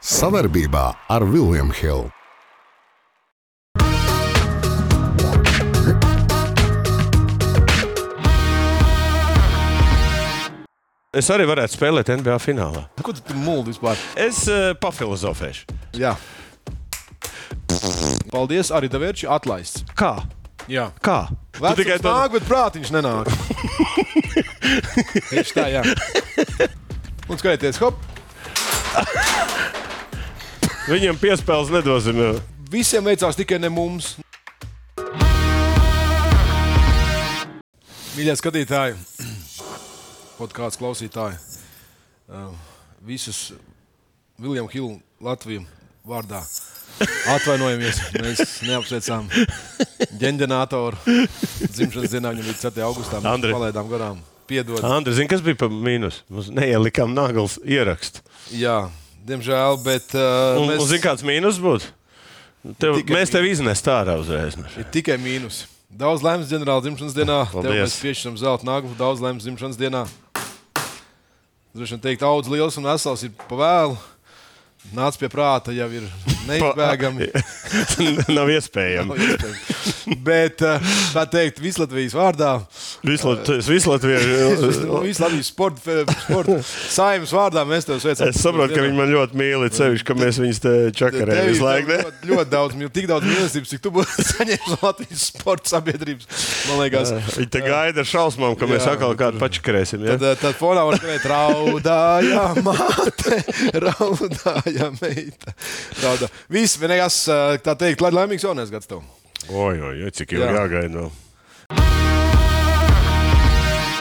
Savarbībā ar Vilniņu Hildu. Es arī varētu spēlēt NBA finālā. Ko tu mūli vispār? Es uh, pafilozofēšu. Jā. Paldies, arī Davids, atlaists. Kā? Jā. Kā? Vecums tikai tā nāk, bet prātiņš nenāk. Tieši tā, jā. Un skatieties, hop, Viņam piespēles nedosim. jau. visiem veicās tikai ne mums. Mīļie skatītāji, podkāstu klausītāji, uh, visus Viljams Hildu Latviju vārdā. Atvainojamies, mēs neapsveicām ģeneratoru dzimšanas dienā, viņam bija 4. augustā. Mēs Andri. palaidām garām. Piedod. Andri, zini, kas bija par mīnus? Mums neielikām naglas ierakstu. Jā, diemžēl, bet uh, Un, mēs un zini, kāds mīnus būtu? Tev, mēs tevi iznest ārā uzreiz. ir tikai mīnus. Daudz laimes ģenerāla dzimšanas dienā. Tev Paldies. mēs piešķiram zelta naglu. Daudz laimes dzimšanas dienā. Droši vien teikt, augs liels un vesels ir pavēlu. Nāc pie prāta, jau ir neizbēgami. Nav iespējams. Bet, uh, tā teikt, Vislatvijas vārdā, Visu Latvijas sporta, sporta saimnes vārdā mēs tev sveicam. Es saprotu, ka viņi man ļoti mīl, sevišķi, ka mēs viņus te čakarējam visu ir laiku. ļoti, ļoti daudz, tik daudz mīlestības, cik tu būsi saņēmis no Latvijas sporta sabiedrības. Man liekas, Viņi te gaida ar šausmām, ka mēs Jā, atkal kādu pačakarēsim. Ja? Tad, eh, tad fonā var teikt, raudāja māte, raudāja meita. Raudā. Viss, vienīgais, eh, tā teikt, lai laimīgs jaunais gads tev. Oi, oi, oi, cik ilgi Jā. jāgaida.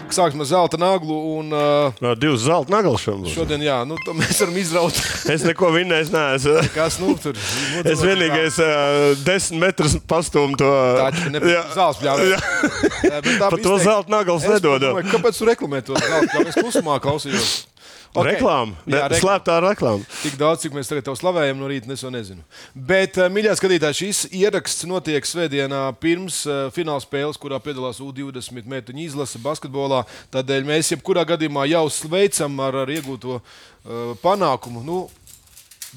Sāksim ar zelta naglu un uh, divas zelta naglas šodien. šodien, jā, nu, mēs varam izraut. Es neko vinnējis neesmu. Kas nu tur? Es vienīgais uh, desmit metrus pastūmu to zāles pļāvis. Par to zelta naglas nedodam. Kāpēc tu reklamē to zelta pļāvis? Es klusumā klausījos. Okay. Reklāma. Jā, reklāma. Slēptā reklāma. Tik daudz, cik mēs tagad tev slavējam no rīta, es to nezinu. Bet, eh, mīļā skatītāji, šis ieraksts notiek svētdienā pirms uh, fināla spēles, kurā piedalās U20 metrņu izlase basketbolā. Tādēļ mēs jebkurā gadījumā jau sveicam ar, ar iegūto uh, panākumu. Nu,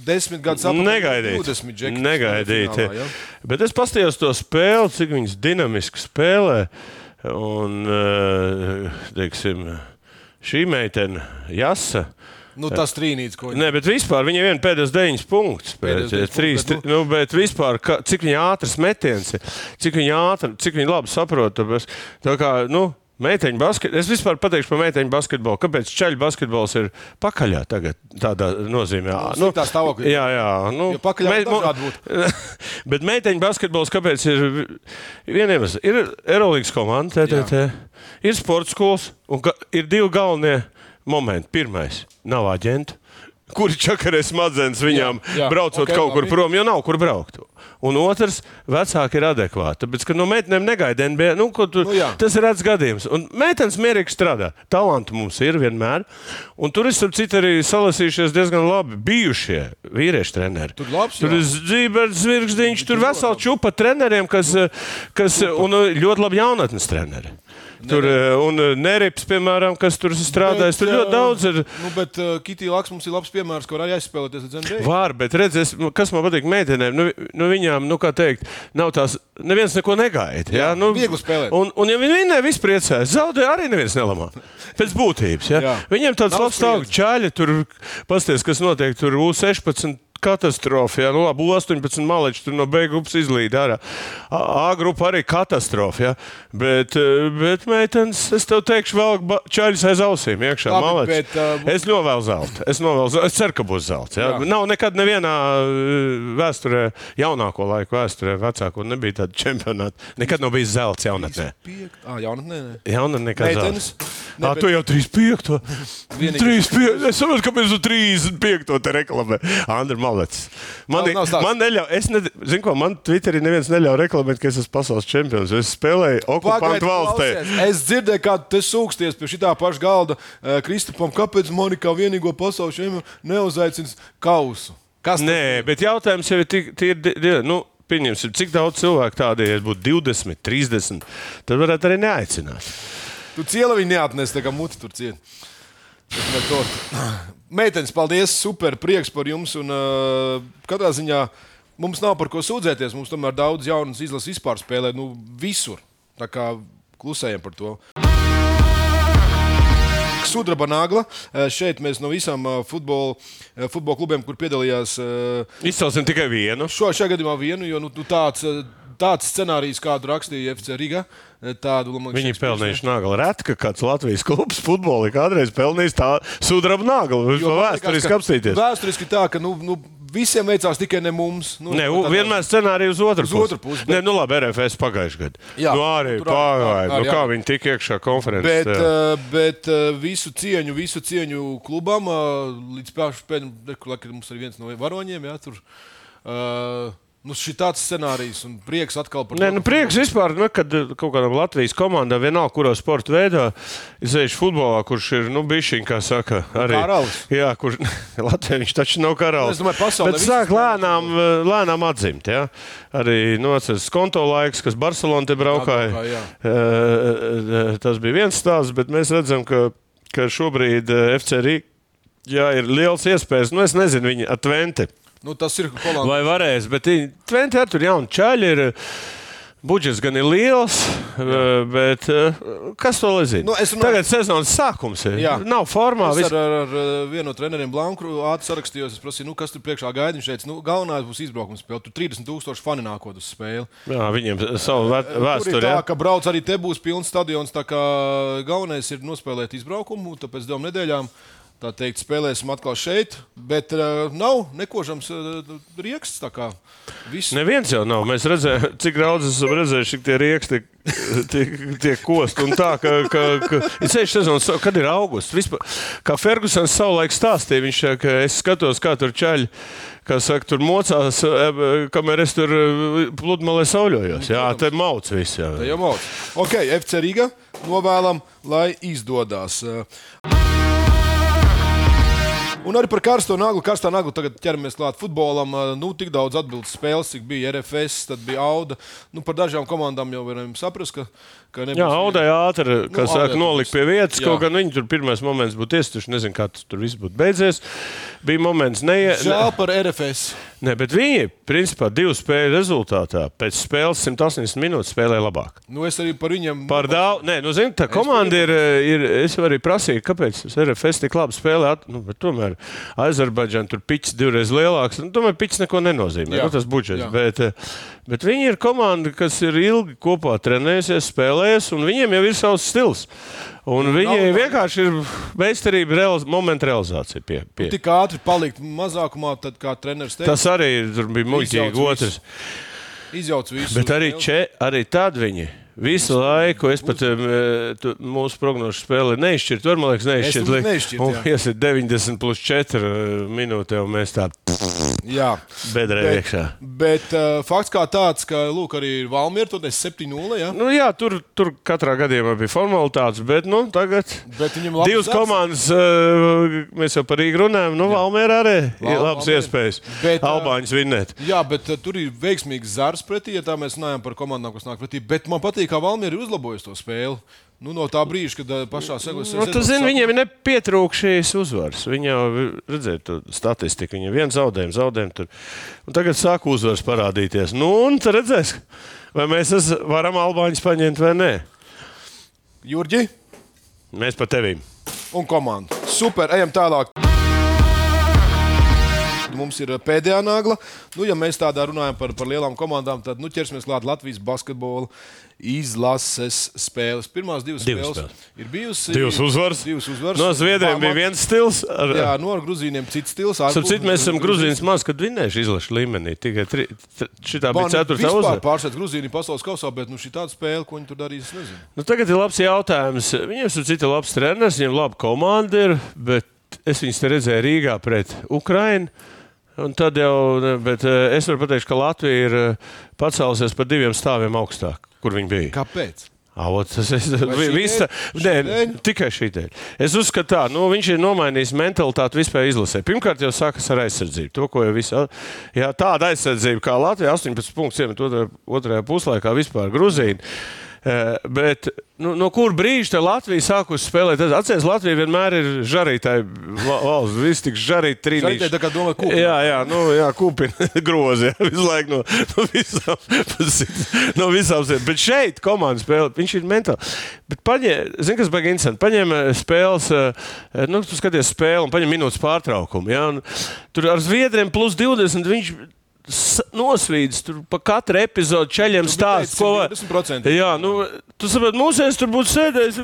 Desmit gadus atpakaļ Negaidīt. 20 džeki Negaidīt. finālā, ja? Bet es paskatījos to spēli, cik viņas dinamiski spēlē. Un, uh, teiksim, šī meitene, Jasa. Nu, tas trīnīts, ko Nē, bet vispār viņai ir pēdējais deviņas. Pēdējos Pēc, deviņas trīs, punktus, bet, nu, bet vispār, ka, cik viņa ātrs metiens ir, cik viņa ātri, cik viņa labi saprot. tāpēc, Tā kā, nu, Meiteņu basketbolu. Es vispār pateikšu par meiteņu basketbolu. Kāpēc ceļu basketbols ir pakaļā tagad? Tādā nozīmē, Nu, sliktā stāvoklī. Jā, jā. Nu, Jo pakaļā var mo-. Bet meiteņu basketbols, kāpēc ir vieniem? Ir Eirolandes komanda, TTT, ir sports skolas un ga- ir divi galvenie momenti. Pirmais - nav aģenta. Kuri čakarē smadzenes viņām, Jā, jā, braucot ok, kaut kur labi. prom, jo nav kur braukt. Un otrs, vecāki ir adekvāti. Tāpēc, ka no meitenēm negaida NBA. Nu, tu, Nu, jā. tas ir redzams gadījums. Un meitenes mierīgi strādā. Talanti mums ir vienmēr. Un tur es, starp citu, arī salasījušies diezgan labi bijušie vīriešu treneri. Tur labs, tur ir Zīberts, Zvirgzdiņš, tur vesela čupa treneriem, kas, kas un uh, ļoti labi jaunatnes treneri. Tur uh, un uh, Nerips, piemēram, kas tur strādājas. Tur ļoti eh, daudz ir. Nu, bet uh, Kitija Laks mums ir labs piemērs, var arī aizspēlēties līdz NBA. Var, bet redziet, kas man patīk meitenēm, nu, nu viņām, nu, kā teikt, nav tās, neviens neko negaida. Jā, Jā, nu, viegli spēlēt. Un, un ja viņi vinnē, viss priecājas. Zaudē arī neviens nelamā. Pēc būtības. Jā. Jā. Viņiem tāds labs stāvoklis, čāļi tur, pasties, kas notiek, tur U16. Katastrofa, jā, nu labi, 18 maleči tur no B grupas izlīd ārā. A, A grupa arī katastrofa, jā. Bet, eh, bet meitenes, es tev teikšu, vēl čaļus aiz ausīm iekšā. Labi, bet, uh, Es novēlu zelta. Es, novēlu, zelta. es ceru, ka būs zelts. Jā. Jā. Nav nekad nevienā uh, vēsturē, jaunāko laiku vēsturē, vecāko nebija tāda čempionāta. Nekad nav bijis zelts jaunatnē. Piekt... Ah, jaunatnē, nē. Jaunatnē nekad Meitenes? zelts. Ne, Ah, bet- tu jau 35. Vienīgais- 35. Es saprotu, kāpēc tu 35. te reklamē. Andri Malets. Man, Nav- nav man neļauj, es ne, zinu, ko man Twitterī neviens neļauj reklamēt, ka es esmu pasaules čempions. Es spēlēju okupantu valstī. Es dzirdēju, kā tu sūksties pie šī paša galda Kristupam, kāpēc man kā vienīgo pasaules šeimā neuzaicins kausu. Kas Nē, bet jautājums jau ir tik, tie ir. Nu, Pieņemsim, cik daudz cilvēku tādiem ir, būtu 20, 30. Tad varētu arī neaicināt. Tu ciela viņu neatnes, tā kā muti tur ciet. Bet ne to. Meitenes, paldies! Super prieks par jums. Un, uh, katrā ziņā mums nav par ko sūdzēties. Mums tomēr daudz jaunas izlases vispār spēlē nu, visur. Tā kā klusējam par to. Sudraba nagla. Eh, Šeit mēs no visām futbola, eh, futbola klubiem, kur piedalījās, Izcelsim tikai vienu. šo šajā gadījumā vienu, jo nu, nu, tāds, tāds scenārijs, kādu rakstīja FC Riga, eh, tādu man Viņi pelnījuši naglu. Reti, ka kāds Latvijas klubs futbolī kādreiz pelnījis tā sudraba. Viņš Jo to vēsturiski apstīties. Vēsturiski tā, ka nu, nu, visiem veicās tikai ne mums. Nu, Nē, tādā- vienmēr scenārija uz otru Uz otru pusi, bet- Nē, nu labi, RFS pagājušajā gadā. Jā, nu, arī pagāja. arī, Nu, kā viņi tika iekšā konferences? Bet, uh, bet uh, visu cieņu, visu cieņu klubam uh, līdz pēdējiem, kad mums ir viens no varoņiem. Jā, tur, uh, nu, šī tāds scenārijs un prieks atkal par Nē, nu, prieks vispār, nu, kad uh, kaut kādam Latvijas komandam, vienalga, kurā sporta veidā, izējuši futbolā, kurš ir nu, bijis, kā saka, arī. Karalis. Jā, kurš Latvijā viņš taču nav karalis. Es domāju, pasaulē Bet sāk lēnām, uh, lēnām atzimt. Ja? Arī nu, atceries konto laiks, kas Barcelonā te braukāja. Jā. Uh, Tas bija viens stāsts, bet mēs redzam, ka, ka šobrīd FC Rīga. Jā, ir liels iespējas. Nu, es nezinu, viņa atvente. Nu, tas ir Holandas. Vai varēs, bet Tventi ar tur jaunu čaļi ir. Budžets gan ir liels, jā. bet kas to zina? Nu, runāju- Tagad sezonas sākums ir. Jā. Nav formā. Es Vis... ar, ar, ar vienu no treneriem Blanku ātri sarakstījos. Es prasīju, nu, kas tur priekšā gaida. Viņš teica, nu, galvenais būs izbraukums spēle. Tur 30,000 fani nākot uz spēli. Jā, viņiem savu vēsturi. tā, ka brauc arī te būs pilns stadions. tā kā Galvenais ir nospēlēt izbraukumu, tāpēc divām nedēļām. Tā teikt, spēlēsim atkal šeit, bet uh, nav nekožams uh, rieksts. tā kā Viss Neviens jau nav. Mēs redzējām, cik daudz esam redzējuši, cik tie rieks tiek, tiek, tiek kost. Un tā, ka, ka, ka ir ceļš sezonas, kad ir augusts. Vispār, kā Fergusons savulaik stāstīja, viņš ka es skatos, kā tur čaļi. Kā saka, tur mocās, kamēr es tur pludmalē sauļojos. Jā, te mauc viss. Jā. Tā jau mācās. Ok, FC Riga novēlam, lai izdodas. Un arī par karsto naglu. Karstā nagla tagad ķeramies klāt futbolam. Nu, tik daudz atbildības spēles, cik bija RFS, tad bija Auda. Nu, par dažām komandām jau varam saprast, ka, ka nebūs. Jā, Audai ātri, kā Nu, saka, nolikt pie vietas. jā. Kaut gan viņi tur pirmais moments būtu iestuši, nezinu, kā tas tur viss būtu beidzies. Bija moments, neie... Žēl par RFS. Ne, bet viņi, principā, divu spēļu rezultātā pēc spēles 180 minūtes spēlēja labāk. Nu, es arī par viņiem. Par daudz, nē, nu, zini, tā komanda ir, ir. Es arī prasīju, kāpēc RFS tik labi spēlē. Nu, bet tomēr Azerbaidžāna tur pičs divreiz lielāks. Nu, tomēr pičs neko nenozīmē. Jā. Nu, tas budžets. Jā. Bet, eh, bet viņi ir komanda, kas ir ilgi kopā trenējusies, spēlējusies, un viņiem jau ir savs stils. Un viņi nav- vienkārši ir meistarība, realiz, momenta realizācija. Pie, pie. Tik ātri palikt mazākumā, tad kā treneris teica, Tas arī bija muļķīgi. Izjauc Otrs. izjauc visu. Bet arī, če, arī tad viņi visu laiku, es pat um, tu, mūsu prognožu spēli neizšķirtu. Tur, man liekas, neizšķirt. Es li- neizšķirt, Un jā. iesiet 90 plus 4 minūtē, un mēs tā bedrē Bet, iekšā. bet uh, fakts kā tāds, ka Lūk, arī Valmiera tur ir 7-0. Ja? Nu, jā, tur, tur katrā gadījumā bija formalitātes, bet nu, tagad Bet divas darbs. komandas, uh, mēs jau par Rīgu runājam, nu, Valmērā arī ir Val- labas Valmiera. iespējas Bet, uh, Albāņus vinnēt. Jā, bet uh, tur ir veiksmīgs zars pretī, ja tā mēs runājam par komandām, kas nāk pretī. Bet man patīk, kā Valmiera ir uzlabojusi to spēli. Nu, no tā brīža, kad uh, pašā sezonas Nu, tu zini, viņiem ir nepietrūkst šīs uzvaras. Viņi jau redzēja to statistiku. Viņiem viens zaudējums, zaudējums tur. Un tagad sāk uzvaras parādīties. Nu, un tad redzēs, vai mēs varam Albāņus paņemt vai nē. Jurģi Mēs pa tevīm. un komanda. Super, ejam tālāk. Mums ir uh, pēdējā nagla. Nu, ja mēs tādā runājam par, par lielām komandām, tad nu, ķersimies klāt Latvijas basketbola izlases spēles. Pirmās divas, Divas spēles, spēles. ir bijusi. Divas uzvaras. Divas uzvaras. No Zviedriem bija viens stils. Ar, Jā, no ar Grūzīniem cits stils. Starp citu, mēs esam Grūzīnas maz, kad vinnējuši izlašu līmenī. Tikai tri, šitā bija ceturtā uzvara. Pārsvarā Grūzīna pasaules kausā, bet nu, šī tāda spēle, ko viņi tur darīs, es nezinu. Nu, tagad ir labs jautājums. Viņiem ir cits labs treneris, viņiem laba komanda ir, bet es viņus te redzēju Rīgā pret Ukrainu. Un tad jau, bet eh, es varu pateikt, ka Latvija ir eh, pacēlusies par diviem stāviem augstāk, kur viņi bija. Kāpēc? Avot, tas es, visa, nē, tikai šī dēļ. Es uzskatu, tā, nu, viņš ir nomainījis mentalitāti vispār izlasē. Pirmkārt, jau sākas ar aizsardzību. To, ko jau visi, jā, tāda aizsardzība kā Latvija, 18 punktus iemet otrajā, otrajā puslaikā vispār Grūzīna. Eh, Bet nu, no kur brīža Latvija sākusi spēlēt? Atcerieties, Latvija vienmēr ir žarītāja va- valsts. Viss tik žarīt Žarītāji trīnīši. tā kā domā kūpina. Jā, jā, nu, jā kūpina grozi. Jā, visu laiku no, no visām. no visām sēd. Bet šeit komanda spēlē. Viņš ir mentāli. Bet paņem, zini, kas beigas interesanti. Paņem eh, spēles, eh, nu, tu skaties spēli un paņem minūtes pārtraukumu. Jā, un tur ar Zviedriem plus 20 viņš nosvīdis tur pa katru epizodu ceļiem stāst, ko var. 20%. Jā, nu, tu saproti, mūsēs tur būtu sēdējis.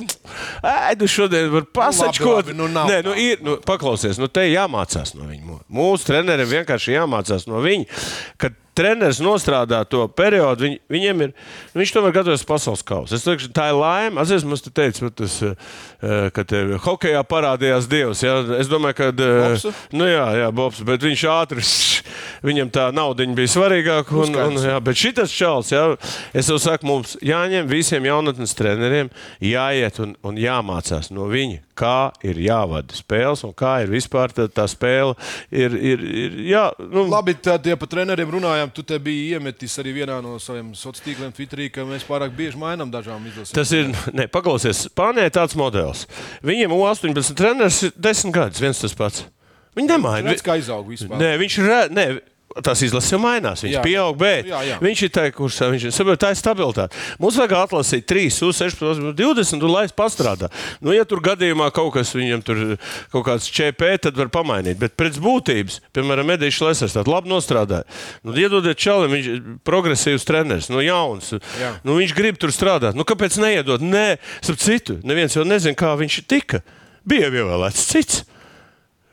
Ē, tu šodien vari pasačkot. labi, nu nav Nē, nu, ir, nu, paklausies, nu, te jāmācās no viņa. Mūsu treneriem vienkārši jāmācās no viņa. Kad treneris nostrādā to periodu, viņ, viņiem ir, nu, viņš tomēr gatavojas pasaules kausa. Es teikšu, tā ir laime. Atcerieties, mums te teica, tas, eh, ka te hokejā parādījās Dievs. Jā. Es domāju, ka. Bobsu? Nu, jā, jā, Bobs, bet viņš ātri, viņam tā nauda bija svarīgāka. Un, un, jā, bet šis čels, jā, es jau saku, mums jāņem visiem jaunatnes treneriem, jāiet un, un jāmācās no viņa, kā ir jāvada spēles un kā ir vispār tā, tā spēle. Ir, ir, ir, jā, nu, Labi, tad, ja par treneriem runājām, tu te biji iemetis arī vienā no saviem sociāliem tīkliem, Twitterī, ka mēs pārāk bieži mainām dažām izlasēm. Tas ir, ne, paklausies, Spānijā ir tāds modelis. Viņiem U18 treneris ir desmit gadus, viens tas pats. Viņi nemaina. Redz, kā izaug vispār. Nē, viņš ir. Tas izlases jau mainās. Viņš Jā. pieaug, bet Jā, jā. viņš ir tāds, kurš viņš ir. saprot, Tā ir stabilitāte. Mums vajag atlasīt 3, 16, 20, un lai es pastrādā. Nu, ja tur gadījumā kaut kas viņam tur kaut kāds ČP, tad var pamainīt. Bet pēc būtības, piemēram, Edijs Lesers tādu labi nostrādāja. Nu, iedodiet čalim, viņš ir progresīvs treneris, nu, jauns. Jā. Nu, viņš grib tur strādāt. Nu, kāpēc neiedot? Nē, starp citu, neviens jau nezina, kā viņš tika. Bija ievēlēts cits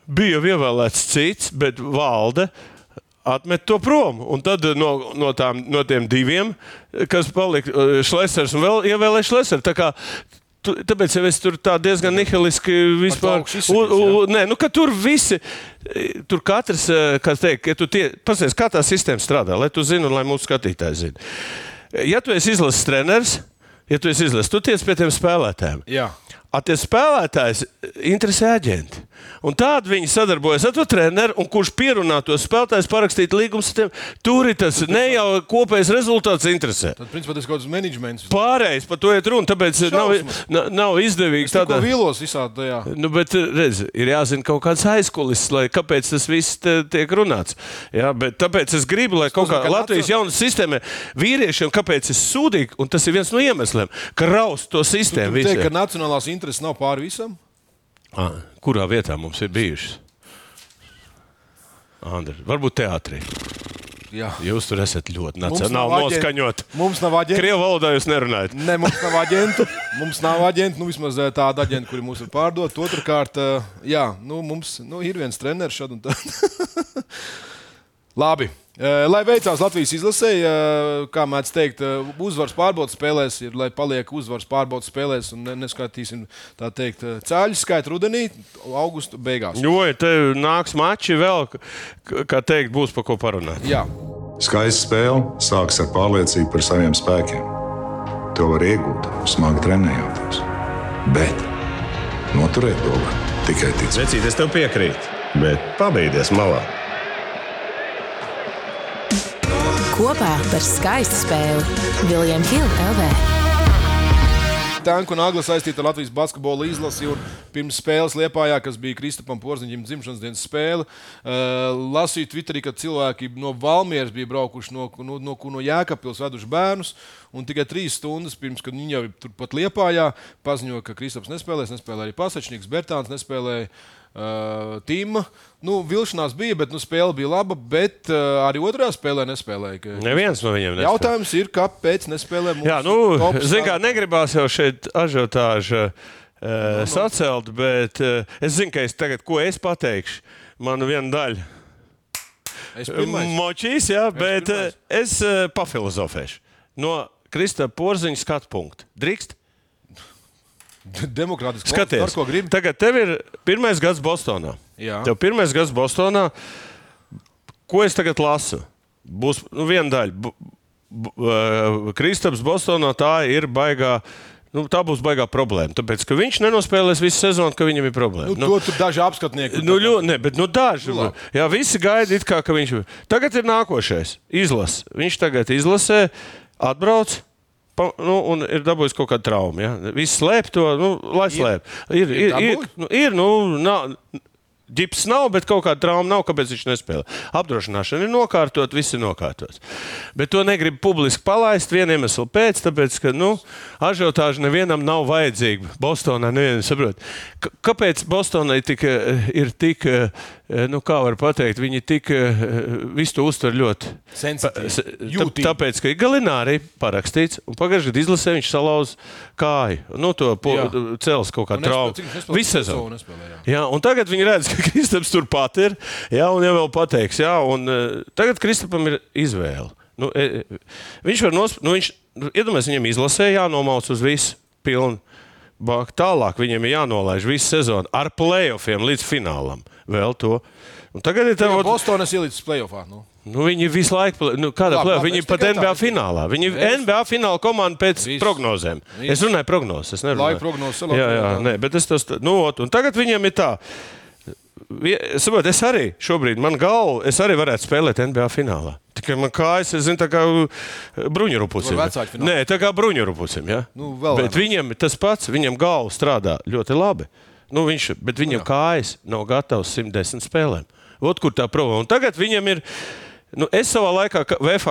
bija ievēlēts cits, bet valde atmet to prom. Un tad no, no, tām, no tiem diviem, kas palika eh, Šlesers un vēl ievēlēja Šleseru. Tā kā tu- Tāpēc jau es tur diezgan nihiliski vispār. augšu izsakies, u, u, nē, nu, ka tur visi, eh, tur katrs, eh, kas teikt, ja tu tie, pasies, kā tā sistēma strādā, lai tu zini un lai mūsu skatītāji zina. Ja tu esi izlases treneris, ja tu esi izlases, tu tiec pie tiem spēlētājiem. Jā. A tie spēlētājs interesē aģenti. Un tādi viņi sadarbojas ar to treneru, un kurš pierunā to spēlētāju, parakstīt līgumus ar tiem. Tur ir tas ne jau kopējais rezultāts interesē. Tad, principā, tas kaut kāds menedžments. Pārējais par to iet runa, tāpēc nav, Šausmas. nav, nav izdevīgi Tāda tādā. vīlos visādi tajā. Nu, bet, redz, ir jāzina kaut kāds aizkulis, lai kāpēc tas viss tiek runāts. Jā, bet tāpēc es gribu, lai kaut kā Latvijas jaunas sistēmā vīriešiem, kāpēc es sūdīgi, un tas ir viens no iemesliem, ka raust to sistēmu. Jūs teikt, visiem. ka nacionālās intereses nav pāri visam? Ah, kurā vietā mums ir bijušas? Andri, varbūt teātrī. Jā. Jūs tur esat ļoti Mums nacionāli noskaņot. Mums nav aģenti. Krievu valodā jūs nerunājat. Nē, mums nav aģentu. Mums nav aģentu, nu vismaz eh, tāda aģenta, kuri mūs var pārdot. Otrakārt, eh, jā, nu, mums nu, ir viens treneris šad un tā. Labi. Eh, Lai veicās Latvijas izlasē, eh, kā mēdz teikt, eh, uzvaras pārbaudas spēlēs, ir, lai paliek uzvaras pārbaudas spēlēs un ne- neskatīsim tā teikt cēļu skaitu rudenī, augustu beigās. Jo, ja te nāks mači vēl, kā teikt, būs par ko parunāt. Jā, Skaista spēle sākas ar pārliecību par saviem spēkiem. To var iegūt, smagi trenējoties. Bet noturēt to var tikai ticēt. Vecīt, es tev piekrītu, bet pabeigties malā. Kopā par skaistu spēli Viljams Hilde LV. Tanku un Agla saistīta ar Latvijas basketbola izlasi. Pirms spēles Lietpājā, kas bija Kristupam Porziņam dzimšanas dienas spēle, uh, lasīju Twitterī, ka cilvēki no Valmieras bija braukuši no, no, no, no Jēkabpils veduši bērnus. Un tikai trīs stundas pirms, kad viņi jau turpat Lietpājā, paziņoja, ka Kristaps nespēlēs, nespēlēja arī Pasačnieks, Bertāns nespēlēja. Uh, Tīma, nu, vilšanās bija, bet nu, spēle bija laba. Bet uh, arī otrajā spēlē nespēlēja. ka- Neviens no viņiem nespēlē. Jautājums ir, kāpēc nespēlē mūsu Jā, nu, zin kā, negribās jau šeit ažiotāžu uh, sacelt, bet uh, es zinu, ka es tagad, ko es pateikšu, man viena daļa. Es pirmais. Močīs, jā, bet pirmais. uh, es uh, pafilozofēšu. No Krista Porziņa skatu punkta. Drīkst? Demokrātiski. Skaties, ko gribi? tagad tev ir pirmais gads Bostonā. Jā. Tev pirmais gads Bostonā. Ko es tagad lasu? Būs nu, viena daļa. Uh, Kristaps Bostonā tā ir baigā. Nu, tā būs baigā problēma. Tāpēc, ka viņš nenospēlēs visu sezonu, ka viņam ir problēma. Nu, to tur daži apskatnieki. Nu, ļoti, ne, bet nu, daži. Nu, jā, visi gaida, it kā, ka viņš. Tagad ir nākošais. Izlase. Viņš tagad izlasē, atbrauc. Pa, nu, un ir dabūjis kaut kādu traumu. Ja? Viss slēp to, nu, lai slēp. Ir, ir, ir, dabūji? nu, ir nu, nav, ģips nav, bet kaut kāda trauma nav, kāpēc viņš nespēlē. Apdrošināšana ir nokārtot, viss ir nokārtots. Bet to negrib publiski palaist vienu iemeslu pēc, tāpēc, ka nu, ažiotāža nevienam nav vajadzīga. Bostonā nevienam saprot. Kāpēc Bostonai tik, eh, ir tik, eh, nu, kā var pateikt, viņi tik eh, visu to uztver ļoti Sensitīvi. Tāpēc, ka Galināri parakstīts, un pagājušajā gadā izlasē viņš salauza kāju. Nu, to cels kaut kā traumu. Visu sezonu. Jā. Un tagad viņi redz, ka Kristaps turpat ir. Jā, un jau vēl pateiks, jā, un uh, tagad Kristapam ir izvēle. Nu, e, e, viņš var nosprāstīt, nu, viņš, iedomājieties, viņam izlasē jānomauc uz visu pilnu. Tālāk viņam ir jānolaiž visu sezonu ar playoffiem līdz finālam. Vēl to. Un tagad ir tā, ot- Bostonas ielicis playoffā. Nu. Nu, viņi visu laiku, nu, kādā plēsoņā, viņi pat tā, NBA es- finālā. Viņi ir NBA fināla komanda pēc Viss. prognozēm. Viss. Es runāju prognozes, es nerunāju. Laika prognozes, Jā, jā, nē, bet es tas, nu, ot, un tagad viņiem ir tā. Vie- Saprot, es arī šobrīd, man galva, es arī varētu spēlēt NBA finālā. Tikai man kājas, es zinu, tā kā bruņurupusim. Vecāku finālā? Nē, tā kā bruņurupusim. Ja? Nu, bet vairāk. viņam tas pats, viņam galva strādā ļoti labi. Nu, viņš, bet viņam kājas nav gatavs 110 spēlēm. Ot, kur tā problēma. Un tagad viņam ir. Nu, es savā laikā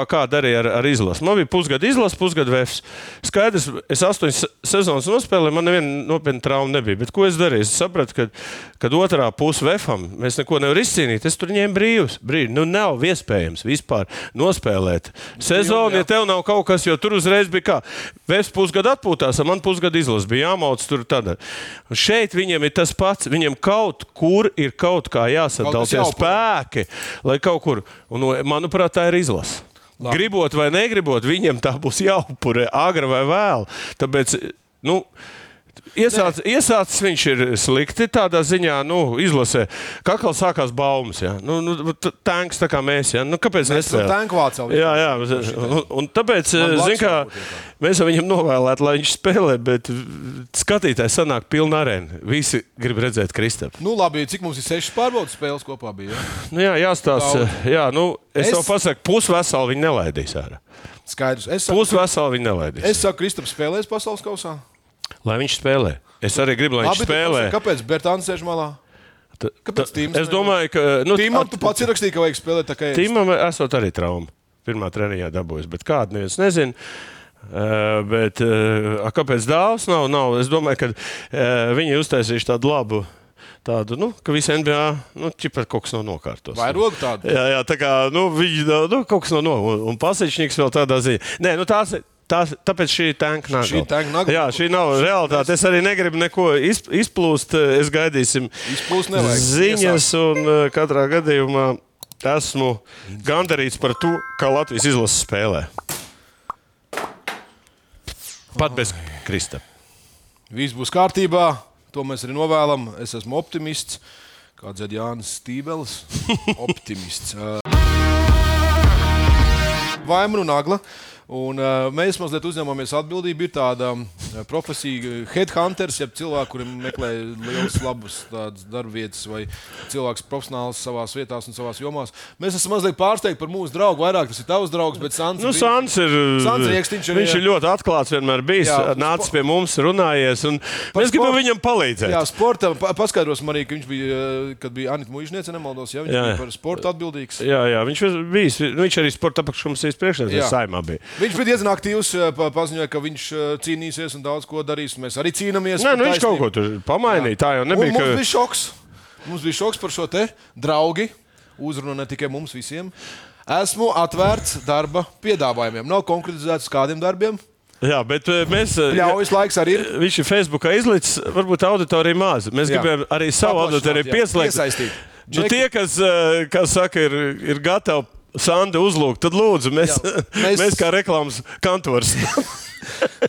kā darīju ar, ar izlasi. Man bija pusgada izlase, pusgada VFs. Skaidrs, es astoņas se- sezonas nospēlēju, man neviena nopietna trauma nebija. Bet ko es darīju? Es sapratu, ka kad otrā pusē VFam mēs neko nevaram izcīnīt. Es tur ņēmu brīvus. Brīvi. Nu, nav iespējams vispār nospēlēt sezonu, ja tev nav kaut kas, jo tur uzreiz bija kā. VFs pusgadu atpūtās, man pusgadu izlase bija jāmauc tur tādā. Un Šeit viņam ir tas pats. Viņam kaut kur ir kaut kā jāupur. spēki, lai kaut kur. Un, manuprāt, tā ir izlase. Labi. Gribot vai negribot, viņiem tā būs jāupurē agri vai vēl. Tāpēc, nu, Iesāc, iesācis viņš ir slikti tādā ziņā, nu, izlasē. Kā kā sākās baumas, ja? nu, nu, tanks tā kā mēs. Ja? Nu, kāpēc Mēs esam nesēl? tanku vācām. Jā, jā, un, un tāpēc, blakus zin, kā, mēs viņam novēlētu, lai viņš spēlē, bet skatītājs sanāk pilna arēna. Visi grib redzēt Kristapu. Nu, labi, cik mums ir sešas pārbaudas spēles kopā bija? Ja? Nu, jā, jāstāsta. Jā, nu, es, Es- es tev pasaku, pusveseli viņi nelaidīs ārā. Skaidrs. Es saku, Pusveseli viņi nelaidīs. es saku Kristaps spēlēs pasaules kausā. Lai viņš spēlē. Es arī gribu, lai viņš Labi, tu spēlē. Kāpēc Bertāns sēž malā? Ta- kāpēc ta- Es domāju, ka. Nu, Tīmam, tu pats ierakstīji, ka vajag spēlēt es. Tīmam esot arī trauma. Pirmā treniņā dabūjis, bet kādu neviens nezina. Uh, bet, uh, kāpēc dāvāts nav, nav? Es domāju, ka uh, viņi uztaisījuši tādu labu, tādu, nu, ka visi NBA, nu, čipat kaut kas nav nokārtos. Vai roka tāda? Jā, jā, tā kā nu, viņi nu, kaut kas nav no, un, un pasečnieks vēl tādā ziņā. Nē, nu, tās, tās, tāpēc šī tanka nav. Šī tanka Jā, šī nav realitāte. Es arī negribu neko izp- izplūst. Es gaidīsim Izplūst nevajag. ziņas, un uh, katrā gadījumā esmu gandarīts par to, kā Latvijas izlase spēlē. Pat bez Krista. Viss būs kārtībā. To mēs arī novēlam. Es esmu optimists. Kāds ir Jānis Stībels? Optimists. Vaimru Nagla. Un, uh, mēs mazliet uzņemamies atbildību. Ir tāda uh, profesija, headhunters, jeb cilvēki, kuriem meklē liels, labus darbvietas, vai cilvēks profesionāls savā vietā un savā jomā. Mēs esam mazliet pārsteigti par mūsu draugu. Vairāk tas ir tavs draugs, bet Sans, Nu, Sans ir, Sans Riekstiņš ir- viņš ir ļoti atklāts, vienmēr bijis. Jā, Nācis pie mums, runājies. un Mēs gribam sportu- viņam palīdzēt. Jā, sporta pa- paskaidrosim arī, ka viņš bija, kad bija Anita Mužniece, nemaldos, ja viņš Jā, bija par sportu atbildīgs. Jā, jā, viņš ir bijis. Viņš arī sporta apakškomisijas Jā. priekšsēdētājs saimā bija. Viņš bija diezgan aktīvs, pa- paziņoja, ka viņš uh, cīnīsies un daudz ko darīs. Mēs arī cīnāmies. Nē, nu, viņš kaut ko tur pamainīja. Tā jau Un nebija. Mums Ka... bija šoks. Mums bija šoks par šo te draugu. Uzruna ne tikai mums visiem. Esmu atvērts darba piedāvājumiem. Nav konkretizēts kādiem darbiem. Jā, bet eh, mēs. eh, Ļaujas laiks arī ir. Viņš ir Facebookā izlicis, varbūt auditorija maz. Mēs Jā. gribējām arī savu auditoriju jā. pieslēgt. Nu, tie, kas, eh, kas saka, ir, ir gatavi Sandi uzlūgt, tad lūdzu, mēs, Jā, mēs... mēs- kā reklāmas kantors.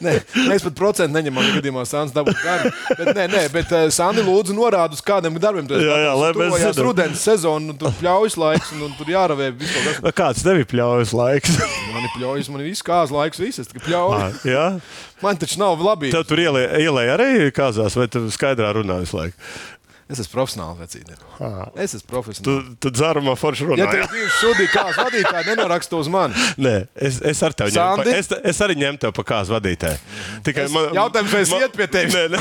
Nē, mēs pat procentu neņemam, ja gadījumā Sāns dabūs darbu. Bet, nē, nē, bet uh, Sāni lūdzu norāda uz kādiem darbiem. Jā, jā, gatavs. lai mēs zinām. rudens sezona, un tur pļaujas laiks, un, un tur jāravē visu kas. Kāds tev ir pļaujas laiks? Man ir pļaujas, man ir viss kāzas laiks, viss. Es tikai pļauju. Jā, Man taču nav labi. tev tur ielēja ielē arī kāzās, vai tu skaidrā runā visu laiku? Es esmu profesionāls vecīte. Es esmu Tu, profesionāls. tu dzērumā forši Ja runā. tev Ja, bija šodien kāds vadītājs, nenoraksta uz mani. Nē, es, es ar tevi ņemu. Pa- Es, es arī ņemu tevi pa kāzu vadītāju. Tikai Es- jautājums, vai es iet pie tevis? Nē, nē.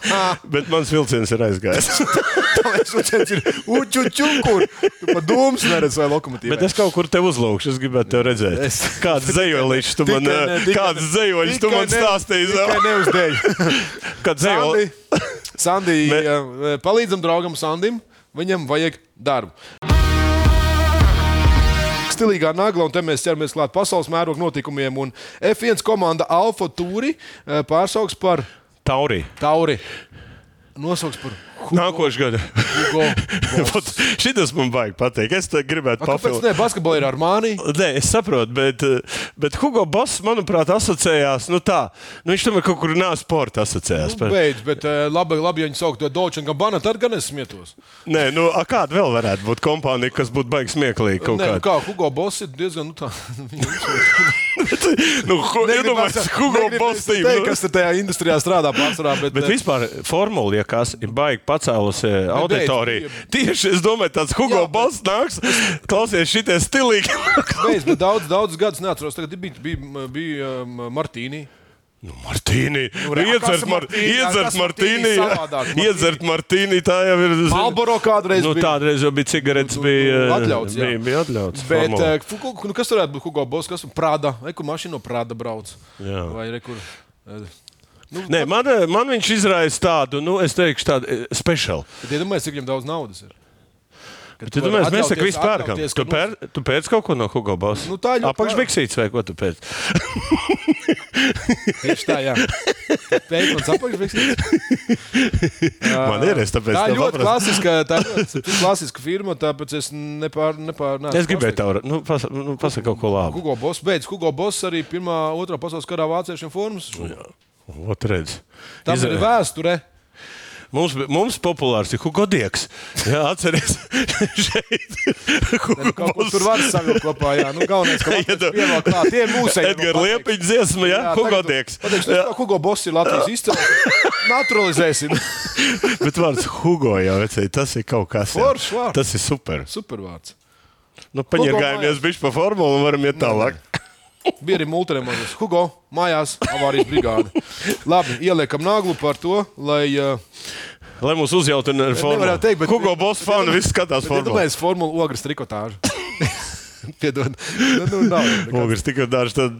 Bet mans vilciens ir aizgājis. Tas ir uģuķukur. Tu pa dūmus neredz vai lokomotīvu. Bet es kaut kur te uzlūkšu, es gribētu tevi redzēt. Es- Kāds zejolīšs tu man, kāds zejoļs tu man stāstīji? Tikai neuzdēļ. Kāds Sandi, Me- eh, palīdzam draugam Sandim. Viņam vajag darbu. Stilīgā nagla, un te mēs ķeramies klāt pasaules mēroga notikumiem. Un F1 komanda Alfa Tūri eh, pārsauks par Taurī. Tauri. Nosauks par Nākošais gada. Šis man baigi patīk. Es gribētu A, Kāpēc? Basketbolā ir Armānī. Nē, es saprotu, bet, bet Hugo Boss, manuprāt, asociējās. Nu tā, nu viņš tomēr kaut kur nav sporta asociējās. Nu, beidz, bet eh, labi, labi ja viņi sauc to Dolce un Gabbana, tad gan es smietos. Nē, nu, kāda vēl varētu būt kompānija, kas būtu baigi smieklīga? Nē, nu, kā Hugo Boss ir diezgan nu, tā. Nu, iedomājieties, Hugo Boss nu. kas tajā industrijā strādā pārsvarā. Bet, Bet eh, vispār formula, ja kas ir baigi pacēlusi auditoriju. bija- Tieši es domāju, tāds Hugo Jā, Boss nāks, klausies šitie stilīgi. Beidz, daudz, daudz gadus neatceros. Tagad bija, bija, bija um, Martīni. Nu, Martīni, Nu, nu, iedzert, mar, iedzert Martīni, iedzert Martīni, tā jau ir. Marlboro kādreiz Nu, bija. tādreiz jau bija cigaretes, Nu, nu, bija atļauts, jā. Bija, bija atļauts. Bet, formula. eh, nu, kas varētu būt Hugo Boss? Kas Prāda? Mašīna no Prāda brauc? Jā. Vai re, kur? eh, Nu, Nē, man, man viņš izraisa tādu, nu, es teikšu, tādu eh, speciālu. Bet iedomājieties, cik viņam daudz naudas ir. Kad Tu domā, mēs tā atļauties- visu pērkam. Tu, pēr, tu pēc kaut ko no Hugo Boss? Nu, tā ļoti Apakšbiksīts vai ko tu pēc? Tieši tā, jā. Pēkšņi apakšbiksīts. Man ir, es tāpēc Tā ir ļoti klasiska, tā ir ļoti klasiska firma, tāpēc es nepār, nepār, neesmu Es gribēju tev, nu, pas, nu pasaka kaut ko labu. Hugo Boss, beidz, Hugo Boss arī pirmā, otrā pasaules karā vāciešiem formas. Ot, redz. Tam Izra- ir vēsture. Mums, mums populārs ir Hugo Dieks. Jā, atceries. šeit. Hugo Kaut kur Boss. tur var savilkt kopā, jā. Nu, galvenais, ka Ja tu- pievēl klāt. Tie ir mūsēji. Edgars Liepiņš dziesma, jā, Hugo Dieks. Pateikšu, ka Hugo Boss ir Latvijas izcelsmes. Naturalizēsim. Bet vārds Hugo jau, vecēji, tas ir kaut kas. jā. Vārds. Tas ir super. Supervārds. Nu, paņirgājamies bišķi pa formulu un varam iet tālāk. Bija arī multiremonts. Hugo, mājās, avārijas brigāde. Labi, ieliekam naglu par to, lai. Uh, Lai mūs uzjautina ar formulu. nevarētu teikt, bet- Hugo Boss fani visi skatās formulu. Iedomājieties, formula ogres trikotāžu. Piedod. Nu, nu. Ogres tikai daži tad.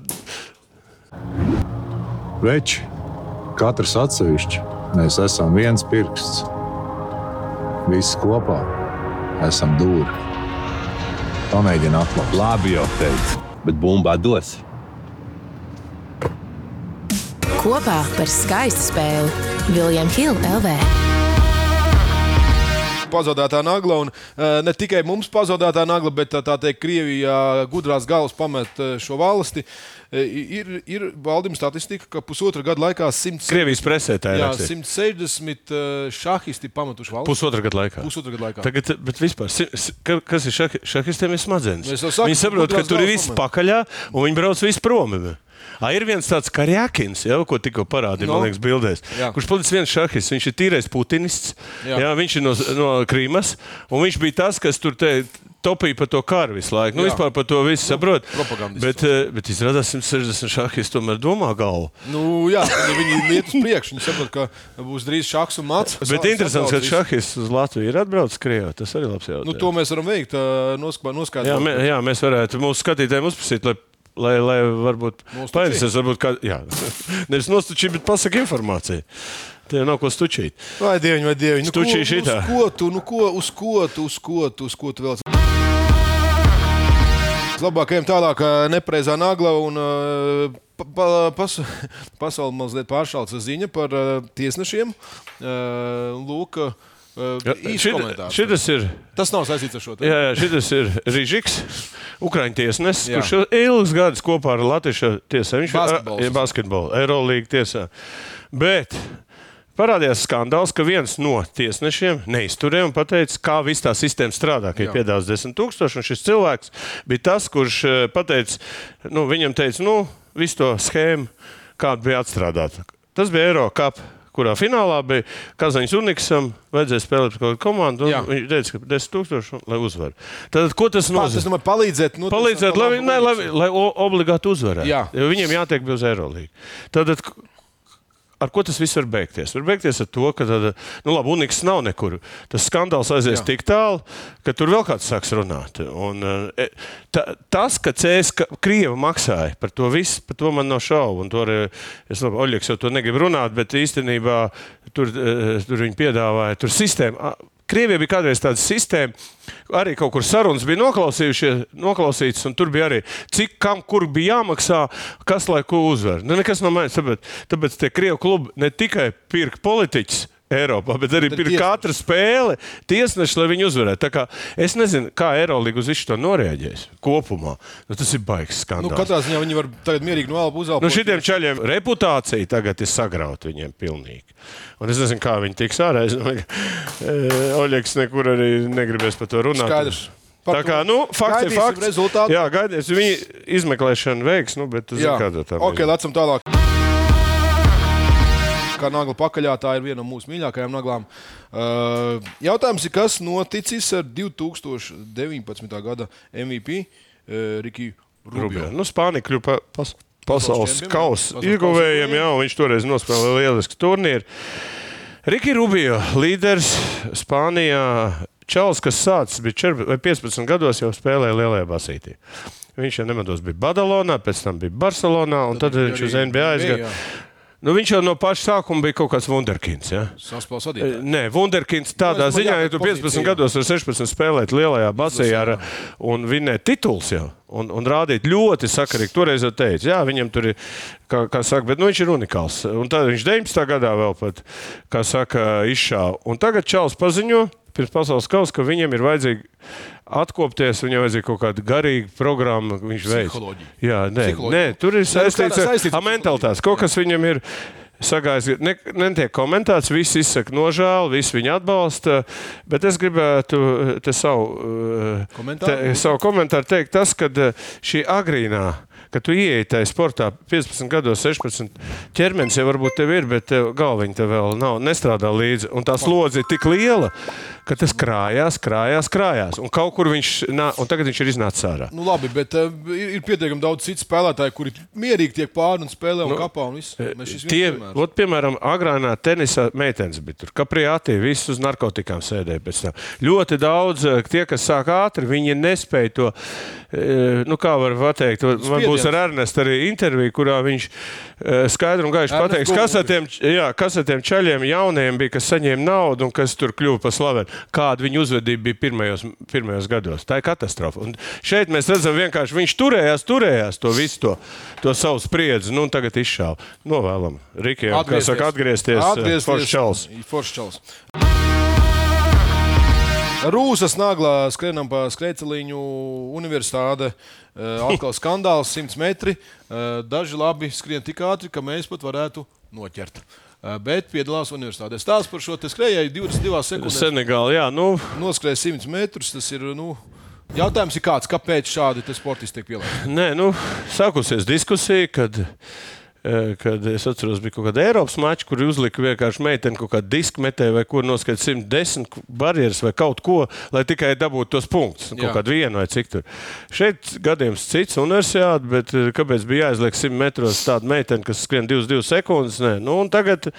Veči, katrs atsevišķi, mēs esam viens pirksts. Visi kopā esam dūri. Pamēģini atklāt. Labi jau teicu, bet bumbā dos. Kopā par skaistu spēli Viljams Hilde LV. Pazaudētā nagla, un uh, ne tikai mums pazaudētā nagla, bet tā, tā teikt, Krievijā gudrās galvas pamet uh, šo valsti. Uh, ir, ir valdījuma statistika, ka pusotra gada laikā 100, Krievijas presē tā ir. jā, rakstīts. 160 uh, šahisti pametuši valsti. Pusotra gada laikā. Pusotra gada laikā. Tagad, bet vispār, kas ir šahi- šahistiem, ir smadzenes. Viņi saprot, ka tur ir viss pakaļā, un viņi brauc visu prom. A, ir viens tāds karjakins, jau, ko tikko parādīja, No. man liekas, bildēs. Jā. Kurš palicis viens šahists? Viņš ir tīrais putinists. Jā. Jā. Viņš ir no, no Krīmas, un viņš bija tas, kas tur te. Topīja par to karu visu laiku. Nu, Jā. vispār par to visu saprot. propagandists. Bet, eh, bet izrādās, 160 šahisti tomēr domā galvu. Nu, jā, viņi, viņi iet uz priekšu. Viņi saprot, ka būs drīz šachs un mats. Bet interesants, ka šahists uz Latviju ir atbraucis Krievijā. Tas arī labs jautājums. Nu, to mēs varam veikt, noskaidrot. Jā, mē, jā, mēs varētu mūsu skatītājiem uzprasīt, lai, lai, lai varbūt painteresēs, varbūt kā, jā, nevis nostučīt, bet pasaka informāciju. Te jau nav ko stučīt. Vai dieviņ, vai dieviņ. Nu, Stučī ko- šitā. Uz ko tu, nu, ko, uz ko tu, uz ko tu, uz ko tu vēl? Labākajiem tālāk, ā, nepreizā nagla un pa, pa, pas, pasauli mazliet pāršāls ziņa par tiesnešiem. Ā, Lūk, īsi komentārs. Šis ir. Tas nav saistīts ar šo te. Jā, jā, šis ir Rīžiks, Ukrāņu tiesnesis, kurš ilgus gadus kopā ar Latvijas tiesā. Viņš Basketbols. ir basketbols, Eirolandes tiesā. Bet parādījās skandāls, ka viens no tiesnešiem neizturēja un pateica, kā viss tā sistēma strādā. Ka ir piedāvāts desmit tūkstoši, un šis cilvēks bija tas, kurš eh, pateica, nu, viņam teica, nu, visu to schēmu, kāda bija atstrādāta. Tas bija Eiro kap kurā finālā bija Kazaņas Uniksam, vajadzēja spēlēt kaut kādu komandu. Viņš teica, ka 10 tūkstoši, lai uzvarētu. Tad, ko tas Pā, Tas nozīmē? palīdzēt, nu, Palīdzēt, lai, ne, lai, lai obligāti uzvarētu. Jā. Viņiem jātiek uz Eirolandu. Ar ko tas viss var beigties? Var beigties ar to, ka, tad, nu, labi, Uniks nav nekur. Tas skandāls aizies Jā. tik tālu, ka tur vēl kāds sāks runāt. Un, eh, ta, tas, ka CSK Krieva maksāja par to visu, par to man nav šaubu. Un Tur, es labi, Oļegs jau to negrib runāt, bet īstenībā tur, eh, tur viņi piedāvāja, tur sistēma. Krievijai bija kādreiz tāda sistēma, arī kaut kur sarunas bija noklausītas, un tur bija arī, cik kam kur bija jāmaksā, kas lai ko uzvar. Nu, nekas nav mainījies. Tāpēc, tāpēc tie Krievu klubi ne tikai pirka politiķus. Eiropā, bet arī Bet ir tiesneši. katra spēle, tiesneši, lai viņi uzvarētu. Es nezinu, kā Eirolandā uz visu to noreaģēs kopumā. Nu, tas ir baigs Nu, skandāls. katrā ziņā viņi var tagad mierīgi no elpas uzaugt. Nu, šitiem čaļiem reputācija tagad ir sagrauta viņiem pilnīgi. Un es nezinu, kā viņi tiks ārā. Es domāju, ka e, Oļegs nekur arī negribēs par to runāt. Skaidrs. Par Tā kā, nu, fakts ir gaidīsim fakts. rezultātu. Jā, gaidies. Viņa izmeklēšana veiks, nu, bet tu zini, kāda tā ok, ir. lecam tālāk. Kā nagla pakaļā, tā ir viena no mūsu mīļākajām naglām. Uh, jautājums ir, kas noticis ar 2019. gada MVP uh, Rikiju Rubio? Rubio. Nu, Spānija kļuva pa, pas, pasaules kausa ieguvējiem, jā, viņš toreiz nospēlēja lielisku turnīru. Riki Rubio, līderis Spānijā. Čels, kas sācis, bija 14 vai 15 gados, jau spēlēja lielajā basītī. Viņš jau nemandos, bija Badalonā, pēc tam bija Barcelonā, un tad, tad viņš uz NBA aizgāja. Nu, viņš jau no paša sākuma bija kaut kāds wunderkins. Ja? Saspēles vadītājs. Nē, Wunderkins tādā es ziņā, ja tu jā, 15 pozīcija. gados ar 16 spēlēt lielajā basējā ar, un vinnēt tituls jau. Un, un rādīt ļoti sakarīgi. Toreiz jau teicu, jā, viņam tur ir, kā, kā saka, bet nu, viņš ir unikāls. Un tad viņš 19. gadā vēl pat, kā saka, izšāva. Un tagad Čāls paziņo pirms pasaules kausa, ka viņam ir vajadzīgi atkopties, viņam vajadzīga kaut kāda garīga programma, viņš veids. Jā, nē, nē, tur ir nu, saistīts ar, saistīts ar mentalitāti. Kaut kas viņam ir. Sagājis, ne, netiek komentēts, visi izsaka nožēlu, visi viņu atbalsta. Bet es gribētu te savu, eh, Komentāru? te, savu komentāru teikt, tas, ka šī agrīnā, kad tu ieeji tajā sportā, 15 gados, 16 ķermenis jau varbūt tev ir, bet galviņa tev vēl nav, nestrādā līdzi. Un tā slodze ir tik liela, ka tas krājās, krājās, krājās. Un kaut kur viņš, nā, un tagad viņš ir iznācis ārā. Nu, labi, bet uh, ir, ir pietiekami daudz citu spēlētāju, kuri mierīgi tiek pāri un spēlē un nu, kapā. Un šis viens Tie, ot, piemēram, agrānā tenisa meitenes bija tur. Kapriātī viss uz narkotikām sēdēja pēc tam. Ļoti daudz eh, tie, kas sāk ātri, viņi nespēja to, eh, nu kā var pateikt, man būs ar Ernestu arī intervija, kurā viņš eh, skaidri un gaiši pateiks, kas ar, tiem, jā, kas ar tiem čaļiem jauniem bija, kas saņēma naudu un kas tur kļuva par slavenu. Kāda viņa uzvedība bija pirmajos, pirmajos gados. Tā ir katastrofa. Un šeit mēs redzam, vienkārši viņš turējās, turējās to visu, to, to savu spriedzi, nu un tagad izšāva. Novēlam Rikiem, kā saka, atgriezties. eh, Atgriezties. Foršs čals. Foršs čals. Rūsas naglā skrienam pa skrejceliņu universitāte. Eh, Atkal skandāls, 100 metri. Eh, Daži labi skrien tik ātri, ka mēs pat varētu noķert. Eh, Bet piedalās universitātē. Stāsts par šo skrejēju 22 sekundēs. Senegāla, jā, nu, Noskrēja 100 metrus. Tas ir. Nu, Jautājums ir, kāds, kāpēc šādi sportisti tiek pielaisti? Nē, nu, sākusies diskusija, kad, kad es atceros, bija kaut kāda Eiropas mača, kur uzlika vienkārši meiteni kaut kādu disku metēju vai kur noskaidroja 110 barjeras vai kaut ko, lai tikai dabūtu tos punktus. nu, Jā. Kaut kādu vienu vai cik tur. Šeit gadījums cits universitāte, bet eh, kāpēc bija jāizliek 100 metros tāda meitene, kas skrien 22 sekundes? Nē, nu, un tagad.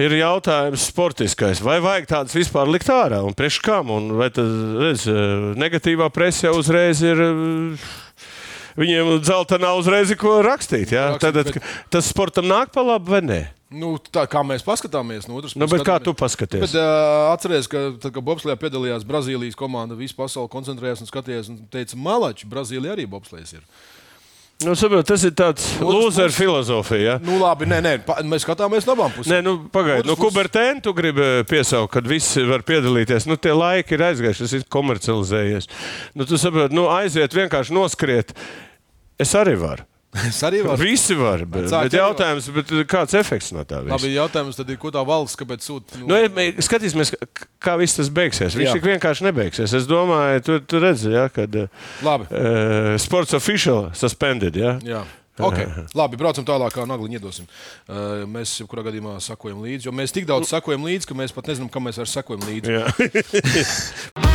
Ir jautājums sportiskais, vai vajag tādas vispār likt ārā un priekš kam? Un vai tas redz, eh, negatīvā presē uzreiz ir. Viņiem dzeltenā uzreiz ir ko rakstīt. Ja? Rakstīt, Tad, bet- tas sportam nāk pa labi vai nē? Nu, tā kā mēs paskatāmies no otras Nu, bet kā tu paskaties? Bet, uh, atceries, ka tad, kad Bobslijā piedalījās Brazīlijas komanda, visa pasaule koncentrējās un skatījās, un teica, Malači, Brazīlija arī Bobslijas ir. Nu, saprot, tas ir tāds loser filozofija. Ja? Nu, labi, nē, nē, pa, mēs skatāmies no abām pusēm. Nē, nu, pagaidi, nu, Otrs puses- Kubertēnu tu gribi piesaukt, kad visi var piedalīties. Nu, tie laiki ir aizgājuši, tas ir komercializējies. Nu, tu saproti, nu, aiziet vienkārši noskriet. Es arī varu. Es arī varu. Visi var, bet, Vecāki bet jautājums, bet kāds efekts no tā? visa? Labi, jautājums tad ir, ko tā valsts, kāpēc sūta? Nu, Nu, skatīsimies, kā viss tas beigsies. Viņš Jā. tik vienkārši nebeigsies. Es domāju, tu, tu redzi, ja, kad Labi. uh, sports official suspended. Ja? Jā. Okay. Labi, braucam tālāk, kā nagli iedosim. Uh, mēs jebkurā gadījumā sakojam līdzi, jo mēs tik daudz sakojam līdzi, ka mēs pat nezinām, kam mēs vairs sakojam līdzi.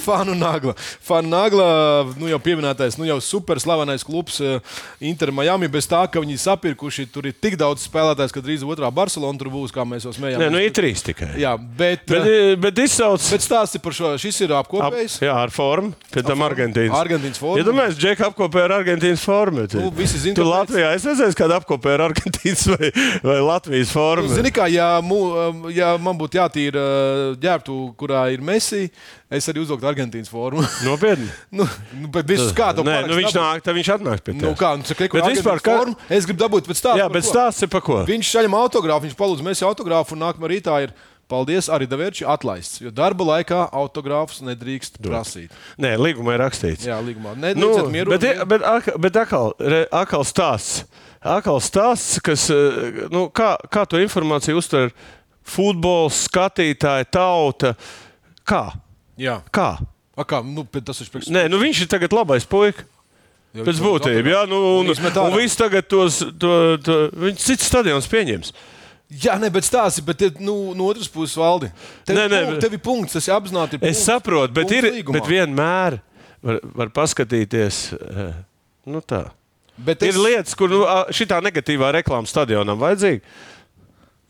Fanu Nagla. Fanu Nagla, nu jau pieminētais, nu jau superslavenais klubs eh, Inter Miami. Bez tā, ka viņi sapirkuši, tur ir tik daudz spēlētājs, ka drīz otrā Barcelona tur būs, kā mēs jau smējāmies. Nē, nu ir trīs tikai. Jā, bet, Bet, bet, bet izsauc. bet stāsti par šo. Šis ir Ap, apkopējs. jā, ar formu. Pēc tam Argentīnas. Argentīnas formu. Ja domājies, Džeka apkopē ar Argentīnas formu. Nu, visi zin, tu. Latvijā es redzēju, kāda apkopē ar Argentīnas vai, vai Latvijas formu. Zini, kā, ja, mu, um, ja man būtu jātīra ģērbtu, kurā ir Messi, es arī uzvilktu Argentīnas formu. Nopietni. nu, nu, bet viss kā to Nē, nu, viņš nāk, tad viņš atnāk pie dabūt? tevis. Nu, kā, nu, saka, Bet vispār, kā- formu? Es gribu dabūt pēc tā. Jā, bet stāsts ir par ko? Viņš saņem autogrāfu, viņš palūdz Messi autogrāfu, un nākamā rītā ir paldies arī Davičs atlaists. Jo darba laikā autogrāfus nedrīkst prasīt. Nē, līgumā ir rakstīts. Jā, līgumā. Nē, Nu, nu, mieru, bet, bet, ak- bet atkal, re- atkal stāsts. Atkal stāsts, kas, eh, nu, kā, kā to informāciju uztver futbols, skatītāji, tauta. Kā? Jā. Kā? A, kā? Nu, tas ir priekš. Nē, nu viņš ir tagad labais. Jo Pēc viņš būtības, jā, nu, un, Viņš ārā. un viss tagad tos, to, to, viņš cits stadions pieņems. Jā, nē, bet stāsti, bet nu, no otras puses valdi. Tev, Nē, nē, punkt, bet- tev ir punkts, tas ir apzināti. ir Es punkts. saprotu, bet, Punkts ir, līgumā. bet vienmēr var, var paskatīties. eh, Nu tā. Bet Ir lietas, kur nu, šī negatīvā reklāma stadionam vajadzīga.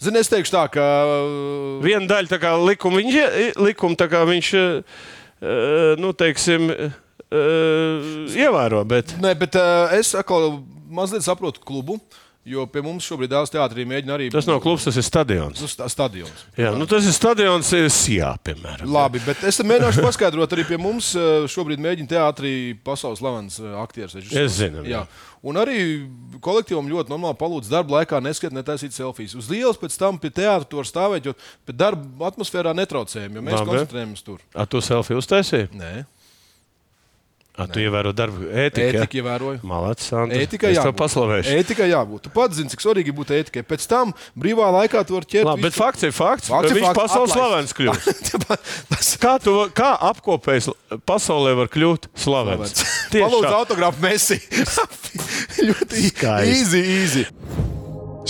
Zini, es teikšu tā, ka. uh, Viena daļa tā kā likuma, viņš, likuma tā kā viņš eh, nu, teiksim, eh, ievēro. Bet, Nē, bet uh, es atkal mazliet saprotu klubu, jo pie mums šobrīd dēls teātrī mēģina arī. tas nav klubs, tas ir stadions. Nu, sta- stadions. Jā, nu, tas ir stadions, Sijā, piemēram. Labi, bet es mēģināšu paskaidrot, arī pie mums uh, šobrīd mēģina teātrī pasaules slavens uh, aktieris. Es zinu, jā. Jā. Un arī kolektīvam ļoti normāli palūdz darba laikā neskatīt, netaisīt selfijas. Uz ielas pēc tam pie teātra tur stāvēt, jo darba atmosfērā netraucējam, jo mēs Labi. koncentrējamies tur. Ar to selfiju uztaisīji? Nē, Ar to ievēro darbu ētiku. ētika ievēroju. Malacis, Sandra. To jābūt. paslavēšu. Ētikai jābūt. Tu pats zini, cik svarīgi būtu ētikai. Pēc tam brīvā laikā tu vari ķert. Labi, bet fakts ir fakts. Fakts Viņš fakts. pasaules slavens kļūst. Kā, tu, kā apkopējs pasaulē var kļūt slavens? Tieši Palūdzu, autogrāfu Messi. ļoti Skaisti. easy, easy.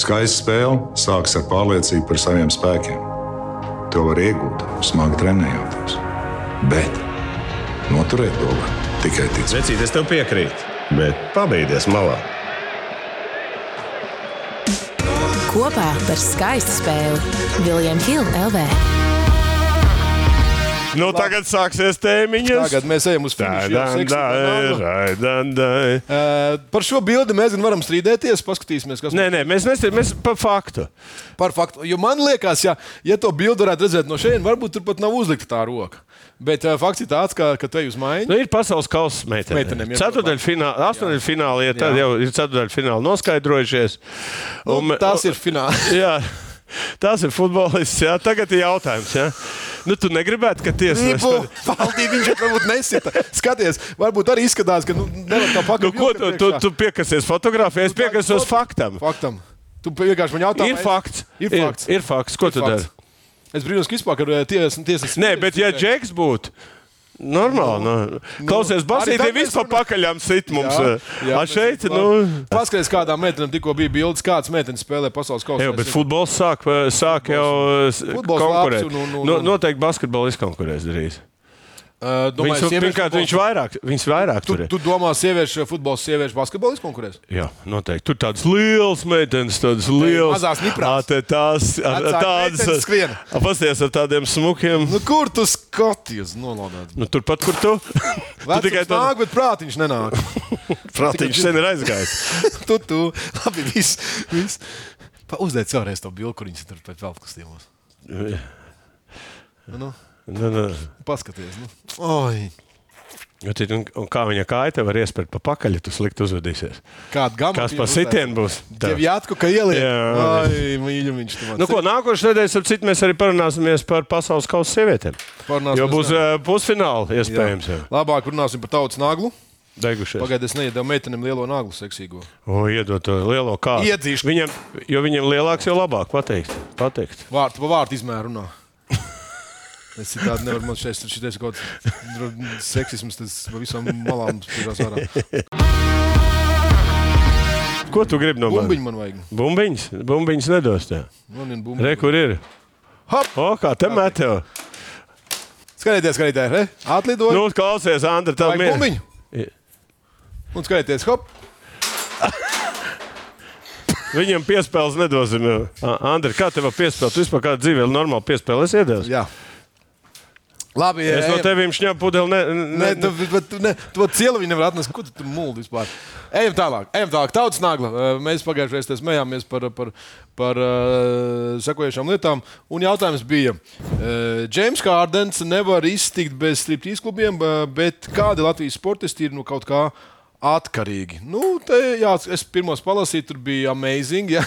Skaista spēle sākas ar pārliecību par saviem spēkiem. To var iegūt, smagi trenējoties. Bet noturēt to var tikai ticēt. Vecīt, es tev piekrītu, bet pabeigties malā. Kopā par skaistu spēli Viljams Hilde LV. Nu, tagad sāksies tēmiņas. Tagad mēs ejam uz. Nē, Uh, Par šo bildi mēs gan varam strīdēties. Paskatīsimies, kas nē, mēs nestrādājam par faktu. par faktu. Jo man liekas, ja, ja to bildi varētu redzēt no šejienes, varbūt tur pat nav uzlikta tā roka. Bet uh, fakts ir tāds, ka, ka te uz maiņu. Nu, ir pasaules kausa meitenēm. Ceturdaļfinālā, astoņdaļfinālā, ja tad Jā. jau ir ceturdaļfināla noskaidrojušies. Nu, Un- tas ir fināls. Jā, tas ir futbolists. Jā. Tagad ir jautājums. Jā. Nu, tu negribētu, ka tiesa Gribu, Valdī viņš varbūt nesita. Skaties, varbūt arī izskatās, ka nu, nevar tā Nu, pakāpties. ko tu, tu, tu piekasies fotografijā? Es piekasos faktam. Faktam. Tu vienkārši man jautā, Ir vai- fakts. Ir fakts. Ir, ir fakts. Ko Ir tu dari? Es brīnos, ka vispār ir tiesas. tiesas Nē, bet ja Džeks būtu. Normāli. Nu, Klausies, Basīte, arī tad vispār mēs runā- pakaļām sit mums. Jā, jā, bet- šeit, labi. nu. Paskaties, kādā meitenēm tikko bija bildes, kāds meitenes spēlē pasaules kausā. Jā, bet futbols sāk, sāk jau s- Futbols konkurēt. un- un- un- No, noteikti basketbolu izkonkurēs darīs. Uh, Viņš, pirmkārt, viņš vairāk, viņš vairāk Tu, tur ir. tu domā, sieviešu futbols, sieviešu basketbolis konkurēs? Jā, noteikti. Tur tādas lielas meitenes, tādas lielas. mazās niprās. Ā, Tās ar, tādas skrien. Pasties ar tādiem smukiem. Nu, kur tu skaties? Nolaidāts. Nu, turpat, kur tu. tu tikai Vecums nāk, bet prātiņš nenāk. prātiņš sen ir aizgājis. tu, tu. Labi, viss. Pa- Uzliec vēlreiz to bildi, kur viņas tur pēc veltkustījumos. Nu, nu, Nu, nu. paskaties. Nu. Oi, Un, tad- un, kā viņa kāja te var iespērt pa pakaļ, ja tu slikti uzvedīsies? kāda gama. Kas pa sitienu būs? Tev jāatku, ka ieliek. Jā. Ai, mīļu viņš man. Nu, ko, nākošais nedēļas, ap citu, mēs arī parunāsimies par pasaules kausa sievietēm. Parunāsimies, Jo būs uh, pusfināli, iespējams. Jā. Labāk runāsim par tautas naglu. Degušies. Pagaidiet, es neiedevu meitenēm lielo naglu seksīgo. O, iedod to lielo kādu. Iedzīšu. Viņam, jo viņam lielāks, jo labāk pateikt. pateikt. Vārtu pa vārtu izmēru runā. Es citādi nevaru, man šeit ir kaut kāds seksisms, tas pa visām malām spīdās ārā. Ko tu gribi no manis? Bumbiņu man vajag. Bumbiņas, bumbiņas nedos tev. Man ir bumbiņu. Re, kur ir? Hop! O, kā te meteo. Skatieties, skatieties, re? Atlidoju. Nu, klausies, Andri, tā Vajag bumbiņu. Un skatieties, hop! Viņam piespēles nedosim. Andri, kā tev piespēle? Tu vispār kādu dzīvi normāli piespēles iedevis? Jā. Labi, Es no ejam. tevīm šņāpu pudeli. Nē, ne, tu, bet, tu, ne, tu cielu viņa nevar atnest. Ko tu tur mūli vispār? Ejam tālāk. Ejam tālāk. Tautas nagla. Mēs pagājušajā reizē smējāmies par, par, par uh, sekojošām lietām. Un jautājums bija, uh, Džeims Kārdens nevar iztikt bez striptīs klubiem, bet kādi Latvijas sportisti ir nu, kaut kā atkarīgi? Nu, te, jā, es pirmos palasīju, tur bija amazing. Ja?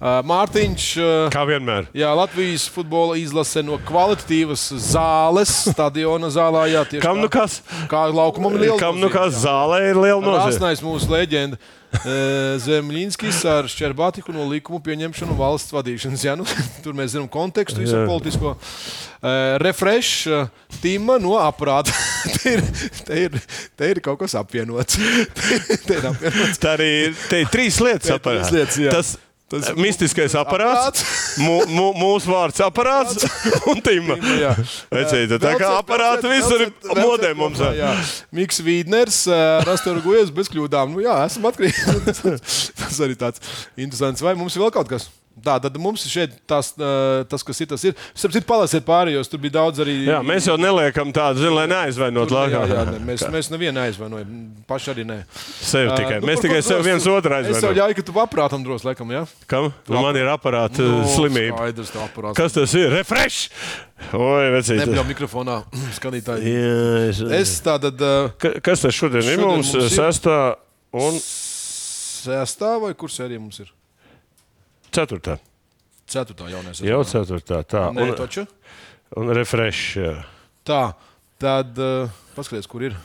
Uh, Mārtiņš. Uh, kā vienmēr. Jā, Latvijas futbola izlase no kvalitatīvas zāles, stadiona zālē. Jā, tieši Kam tā. nu kas? Kā laukumam ir liela Kam nu nozīme, kas zālē ir liela nozīme? Rāsnais mūsu leģenda. eh, Zemļinskis ar Šķerbātiku no likumu pieņemšanu valsts vadīšanas. Jā, nu, tur mēs zinām kontekstu, visu Jā. politisko. Uh, refresh, uh, tīma no aparāta. te, ir, te, ir, te ir kaut kas apvienots. te ir apvienots. Tā arī ir, te ir trīs lietas. Te ir. Tas, Tas- tas mistiskais aparāts, mū, mū, mūsu vārds aparāts un tīma. Vecīt, tā kā aparāta visur ir modē mums. Jā. Miks Vīdners, rasturgojas bez kļūdām. Nu, jā, esam atkarīgi. tas arī tāds interesants. Vai mums ir vēl kaut kas? Tā, tad mums ir šeit tas, tas kas ir. Tas ir. Starp citu, palasiet pārējos. Tur bija daudz arī. Jā, mēs jau neliekam tādu, zin, lai neaizvainot Tur, jā, jā, ne, mēs, mēs nevienu neaizvainojam. Paši arī nē. Sev tikai. Ā, nu, Mēs tikai sev viens otru Es tev aizvainojam. ļauju, ka tu aprātam dros, laikam, jā? Kam? Nu, man ir aparāta Nu, slimība. Skaidrs, tev aparāts. Kas tas ir? Refresh! Oi, vecīt. Nebļauj mikrofonā, skatītāji. Jā, es... Es tātad. ā, Ka- Kas tas šodien ir Šodien mums? mums ir- Sestā un Sestā vai kur sērija mums ir? Ceturtā. Ceturtā jaunais. Jau ceturtā. Tā. Nē, Un, taču. un refresh. jā. Tā, tad uh, paskatieties, kur ir.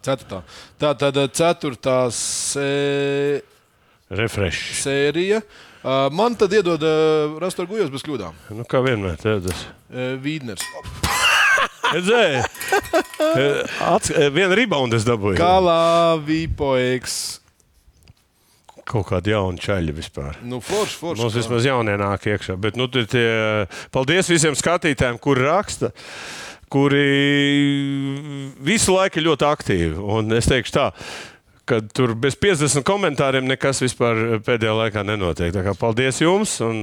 Ceturtā. Tā tad uh, ceturtā sē, Refresh. sērija. Uh, man tad iedod uh, rastur gujos bez kļūdām. Nu, kā vienmēr. Tādas. Uh, Vīdners. Eh, Vienu reboundu es dabūju. Kalā Vīpoeks. Kaut kāda jauna čaļa vispār. Nu, forši, forši. Mums vismaz jaunie nāk iekšā. Bet, nu, tie, paldies visiem skatītājiem, kuri raksta, kuri visu laiku ir ļoti aktīvi. Un es teikšu tā. Ka Tur bez 50 komentāriem nekas vispār pēdējā laikā nenotiek. Tā kā paldies jums, un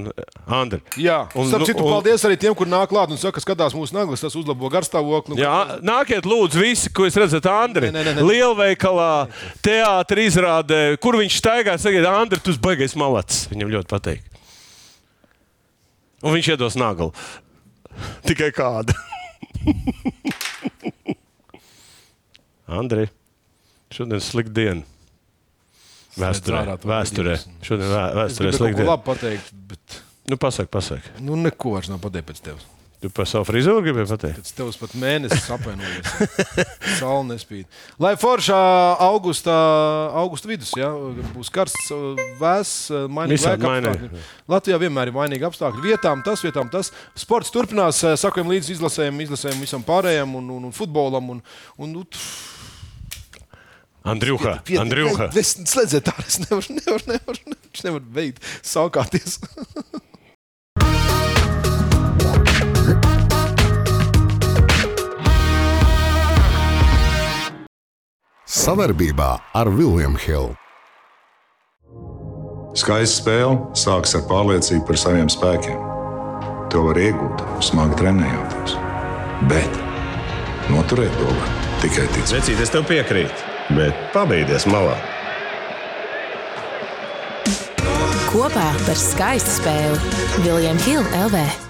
Andri. Jā, un, starp citu, un- paldies arī tiem, kur nāk klāt un saka, skatās mūsu naglas, tas uzlabo garstāvokli. Nu, Jā, nāciet, lūdzu, visi, ko jūs redzat, Andri. Nē, nē, nē. Lielveikalā, teātrī izrādē, kur viņš staigā, sakiet, Andri, tu esi baigais malacis. Viņam ļoti patīk. Un viņš iedos naglu. Tikai kādu. Andri, šodien slikta diena. Vēsturē. Vēsturē. Šodien vēsturē slikta diena. labi pateikt, bet Nu, pasak, pasak. nu, neko vairs nav pateikt pēc tevis. Tu par savu frizūru gribēji pateikt? Pēc tevis pat mēnesis apvainojies. Saula nespīd. Lai foršā augustā, augusta vidus ja, būs karsts, vēss, mainīgi apstākļi. Latvijā vienmēr ir mainīgi apstākļi. Vietām tas, vietām tas. Sports turpinās, sakojam līdz izlasēm, izlasēm visam pārējiem un, un, un futbolam. Un, un, nu, Andriuha, Andriuha. Es slēdziet tā, es nevaru, nevaru, nevaru, nevaru, nevaru beigt saukāties. Savarbībā ar Vilniņu Hildu. Skaista spēle sākas ar pārliecību par saviem spēkiem. To var iegūt, smagi trenējoties. Bet noturēt to var tikai ticēt. Vecīt, es tev piekrītu, bet pabeigties malā. Kopā par skaistu spēli Viljams Hilde LV.